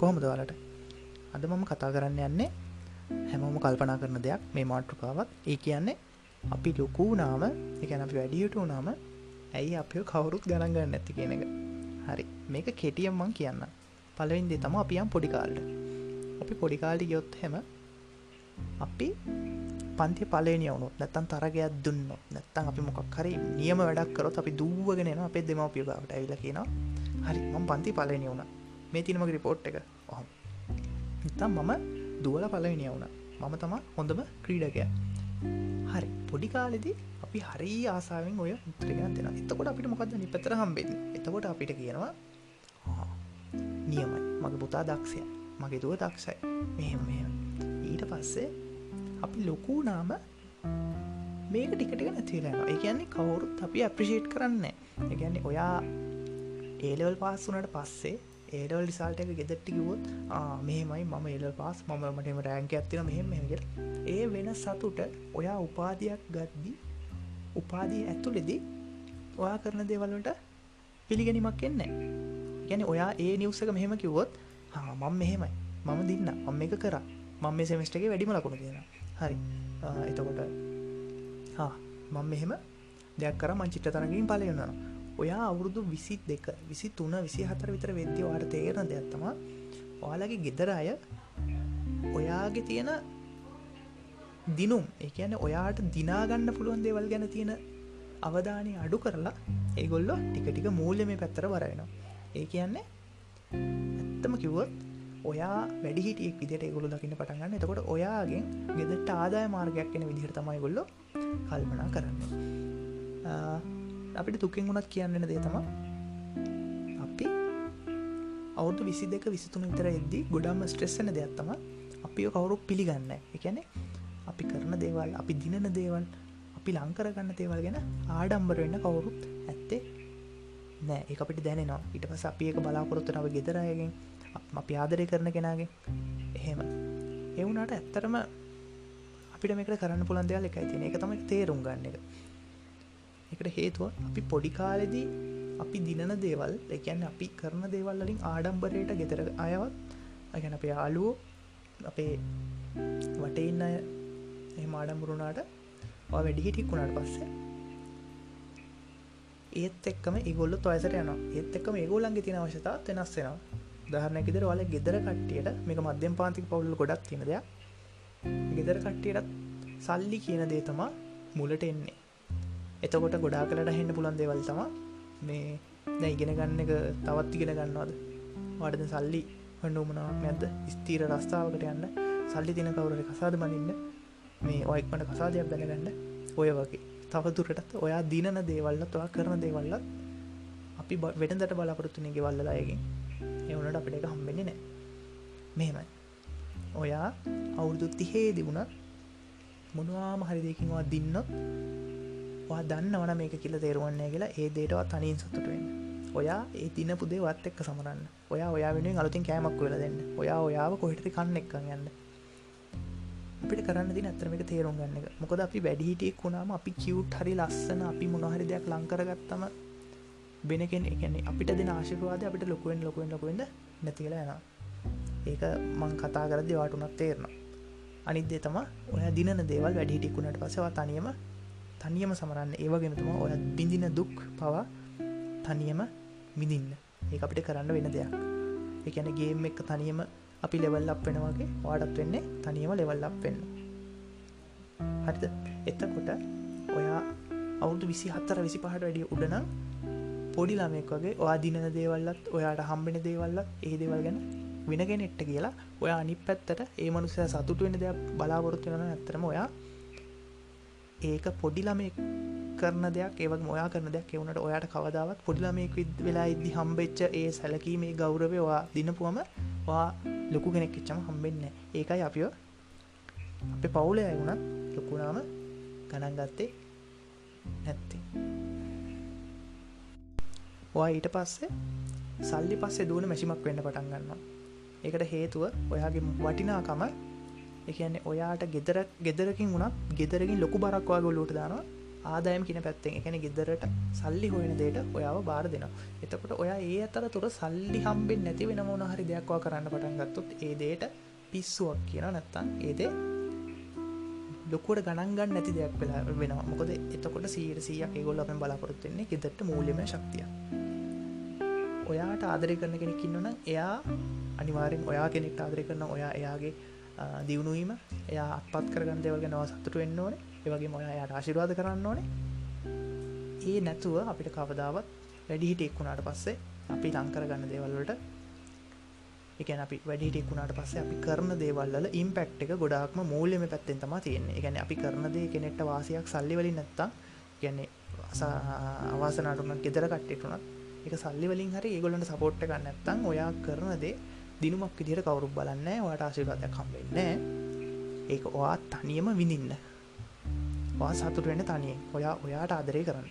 කොහොමද වලට අද මම කතා කරන්න යන්නේ හැමෝම කල්පනා කරන දෙයක් මේ මාට්‍රිකාවත් ඒ කියන්නේ අපි ලොකූ නාම එකන අපි වැඩියට වනාම ඇයි අපිෝ කවුරුත් ගණන් ගන්න ඇති කියන එක? හරි. මේක කෙටියම් මං කියන්න පලවින්දේ තම අපියම් පොඩිකාල්ට අපි පොඩිකාල්ටි ගයොත් හෙම අපි පන්ති පලනය වුණු නැත්තන් තරගයක් දුන්න නැත්තන් අපි මොකක් හරි නියම වැඩක් කරොත් අපි දූවගෙන අපේ දෙමවපියගාවට ඇවිල කියනවා හරි මම පන්ති පලනය වුණ මේ තිනමගේ රිපෝට් එක. ඔහොම. ඉතම් මම දුවල පලවිනි වුණ. මම තම හොඳම ක්‍රීඩකය. හරි. පොඩි කාලෙදි අපි හරි ආසාාවෙන් ඔය උත්‍රගෙන දෙෙන එතකොට අපිට මොකක්ද නිපතර හම්බෙන් එතකොට අපිට කියනවා නියමයි. මගේ පුතා දක්ෂය. මගේ දුව දක්ෂයි. මෙහෙම මෙහෙම. ඊට පස්සේ අපි ලොකූ නාම මේක ටිකටික නැතිවෙලා ඒ කියන්නේ කවුරුත් අපි අප්‍රිෂේට් කරන්න එකන්නේ ඔයා ඒලවල් පාස් වනට පස්සේ ඒඩවල් ලිසාල්ට එක ගෙදට්ටිකිවොත් මෙහෙමයි මම එල පාස් මම මටම රෑංක ඇත්තින මෙහෙම මෙහගල් ඒ වෙන සතුට ඔයා උපාධයක් ගද්දි උපාදී ඇත්තුලෙදී ඔයා කරන දේවල්ලට පිළිගැනීමක් එන්න ගැන ඔයා ඒ නිවසක මෙහෙම කිව්වොත් මම මෙහෙමයි. මම දින්න. අම්ම එක කර. මම මේ සෙමිස්ටගේ වැඩිම ලකුණු තියෙන හරි. එතකොට මම මෙහෙම දෙයක් කර. මංචිත්‍ර තරගින් පලයන්නවා ඔයා අවුරුදු විසි දෙක විසි තුන විසි හතර විතර වෙද්‍ය වාට තේරන දෙයක්ත්තම ඔයාලගේ ගෙදර අය ඔයාගේ තියෙන දිනුම් එකන ඔයාට දිනාගන්න පුළුවන් දේවල් ගැන තියෙන අවධානය අඩු කරලා ඒගොල්ලො ටික ටික මූල්‍ය මේ පැත්තර වරයනවා ඒ කියන්නේ ඇත්තම කිව්වොත් ඔයා වැඩිහිටියෙක් විදිට ගොලු දකින්න පටන්ගන්න එතකොට ඔයාගෙන් ගෙදට ආදාය මාර්ගයක් එන විදිහට තමයි ගොල්ලො කල්පනා කරන්න. අපිට තුකින් වුණත් කියන්නන දේ තම අපි අවුදු විසි දෙක විසිතුන විතර එද්දී ගොඩම්ම ස්ට්‍රෙස්සන දෙයක් තම අපි කවුරු පිළිගන්න එකැනෙ අපි කරන දේවල් අපි දිනන දේවල් අපි ලංකරගන්න දේවල් ගැන ආඩම්බර වෙන්න කවුරුත් ඇත්තේ නෑ එක අපිට දැනෙනවා. ඉට පස අපි එක බලාපොරොත්තුනාව ගෙදරයගෙන් අපි ආදරය කරන කෙනගේ එහෙම. එවුනාට ඇත්තරම අපිට මේක කරන්න පුළන් දෙයක් එකයි තියෙන එක තමයි තේරුම් ගන්න එක. එකට හේතුව අපි පොඩි කාලෙදී අපි දිනන දේවල් එකැන්න අපි කරන දේවල් වලින් ආඩම්බරයට ගෙතර අයවත් අගැන අපේ යාලුවෝ අපේ වටඉන්න අය එහම ආඩම්බරුණාට වැඩිහිටික් වුණට පස්සේ ඒත් එක්කම ඒගොල්ල තොයසට යන ඒත් එක්කම ඒගොලන්ගේ තින අවශ්‍යතාත් වෙනස් වෙනවා. දහරනැකිදර වල ගෙදර කට්ටියට මේක මධ්‍යම පාතික පවුල්ල ගොඩක් තින දෙයක්. ගෙදර කට්ටියටත් සල්ලි කියන දේ තමා මුලට එන්නේ. එතකොට ගොඩා කලට හෙන්න පුළන් දේවල් තම මේ දැ ඉගෙන ගන්න එක තවත් ඉගෙන ගන්නවාද? වඩද සල්ලි හඩුමනාවක් නැද්ද? ස්තීර රස්ථාවකට යන්න. සල්ලි තින කවුරට කසාද මනින්න. මේ ඔයික්මට කසාදයක් දැනගන්න. ඔය වගේ. තවදුරටත් ඔයා දිනන දේවල්ලත් ඔයා කරන දේවල්ලත් අපි වෙටදට බලාපොරොත්තුන ගෙවල්ලදායකින් එවනට අපිට එක හම්බෙන්නේ නෑ. මෙහෙමයි. ඔයා අවුරුදු තිහේ දිබුණත් මොනවාම හරි දෙකින්වා දින්නොත් වා දන්න වන මේක කියල තේරුවන්නේ කියලා ඒ දේටවත් තනින් සතුටුවෙන් ඔයා ඒ තින පුදේ වත් එක්ක සමරන්න. ඔයා ඔයා වෙනුවෙන් අලුතින් කෑමක් වෙල දෙන්න. ඔයා ඔයාව කොහිටි කන්න එක්ක යන්න. අපිට කරන්න ති අතරම එක තේරුම් ගන්න එක. මොකද අපි වැඩිහිටියෙක් වුණාම අපි කිව්ට් හරි ලස්සන අපි මොනහරි දෙයක් ලංකරගත්තම බෙනකෙන් එකන්නේ අපිට දෙන ආශිකවාද අපිට ලොකුවෙන් ලොකුවෙන් ලොකුවෙද නැතිකල යන ඒක මං කතා කරදි වාටුනත් තේරණ අනිදේ තම ඔය දින දේවල් වැඩිහිටිකුණට පසවා තනියම තනියම සමරන්න. ඒවගෙනතුම ඔය බිඳින දුක් පවා තනියම මිදින්න. ඒ අපිට කරන්න වෙන දෙයක්. එකන ගේම් එක තනියම අපි ලෙවල් අප් වෙනවාගේ වාඩත් වෙන්නේ තනියම ලෙවල් අප් වෙන්න. හරිද? එතකොට ඔයා අවුදු විසි හත්තර විසි පහට වැඩිය උඩනම් පොඩි ළමෙක් වගේ ඔයා දිනන දේවල්ලත් ඔයාට හම්බෙන දේවල්ලත් ඒ දේවල් ගැන වෙනගෙන එට්ට කියලා ඔයා අනි පැත්තට ඒ මනුසය සතුට වෙන දෙයක් බලාපොරොත්තු වෙන ඇතරම ඔයා ඒක පොඩි ළමෙක් කරන දෙයක් ඒවක් මොයා කරන දෙයක් එවුණට ඔයාට කවදාවත් පොඩිලමෙක් විද් වෙලා ඉදදි හම්බෙච්ච ඒ සැලකීමේ ගෞරවවා දිනපුුවම වා ලොකු කෙනෙක් එච්චම හම්බෙන්න ඒකයි අපිෝ අප පවුලය වුණත් ලොකුණාම ගණන් ගත්තේ නැත්තේ. ඔයා ඊට පස්සේ සල්ලි පස්සේ දුවන මැසිමක් වෙන්න පටන් ගන්නවා. ඒකට හේතුව ඔයාගේ වටිනාකම එකන්නේ ඔයාට ගෙදර ගෙදරකින් වුණත් ගෙදරකින් ලොකු බරක්වා ගොලුට දානවා. ආදායම් කියන පැත්තෙන්. එකන ගෙදරට සල්ලි හොයන දේට ඔයාව බාර දෙනවා. එතකොට ඔයා ඒ අතර තුර සල්ලි හම්බෙන් නැති වෙන මොන හරි දෙයක්වා කරන්න පටන් ගත්තුත් ඒ දේට පිස්සුවක් කියන නැත්තන් ඒදේ ලොකුවට ගණන්ගන්න නැති දෙයක් වෙලා වෙනවා. මොකද එතකොට සීට සියක් ඒගොල්ල අපෙන් බලාපොරොත්තුවෙන්නේ ගෙදට මූල්‍යම ශක්තිය ඔයාට ආදරය කරන කෙනෙක් ඉන්නන එයා අනිවාරෙන් ඔයා කෙනෙක් ආදරය කරන ඔයා එයාගේ දියුණුවීම එයා අත්පත් කරගන්න දෙවල්ග නව සතුට වෙන්න ඕන. ඒවගේ මොයා යාට ආශිරවාද කරන්න ඕනේ. ඒ නැතුව අපිට කවදාවත් වැඩිහිට එක්වුණාට පස්සේ අපි ලංකර ගන්න දේවල්වලට එකන අපි වැඩිහිට එක්ුණාට පස්සේ අපි කරන දේවල්ල ඉම්පෙක්් එක ගොඩාක්ම මූල්‍යම පැත්තෙන් තම තියෙන්නේ. ගැන අපි කරනදේ කෙනෙක්ට වාසියක් සල්ලිවලින් නැත්තා ගැන්නේ අවාසනාටුනක් ගෙදර කට්ටෙටුනත් එක සල්ලි වලින් හරි ඒගොලන්ට සපෝට්ට ගන්න ඇත්තං ඔයා කරනදේ දිනුමක් විදිහට කවරුක් බලන්න ඔයාට ආශිර්වාදයක් හම්බෙන්න ඒක ඔයා තනියම විඳින්න. වා සතුට වෙන තනියෙන්. ඔයා ඔයාට ආදරය කරන්න.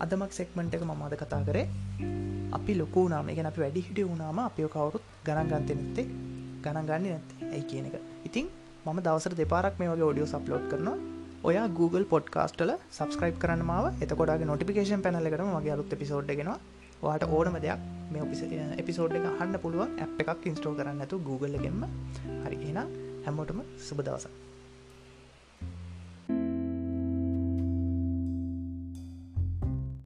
අදමක් සෙක්මට එක මමද කතා කරේ. අපි ලොකු නාම එක අපි වැඩි හිටිය වුණාම අපිෝ කවරුත් ගණන් ගන්ත නැත්තේ. ගණන් ගන්න නැත්තේ. ඇයි කියන එක. ඉතින් මම දවසර දෙපාරක් මේ වගේ ඔඩියෝ සප්ලෝඩ් කරනවා. ඔයා Google පොඩ්කාස්ටල සබස්ක්‍රයිබ් කරන්න මාව. එතකොඩගේ නොටිකේෂන් පැනල කරම මගේ අලුත් පිසෝඩ්ගෙනවා වාට ඕනම දෙයක් මේ ඔපිස එපිසෝඩ් එක හන්න පුළුවන්. ඇ් එකක් ඉන්ස්ටෝ කරන්න ඇතු Google එකෙන්ම. හරි එනම් හැමෝටම සුබ දවසක්.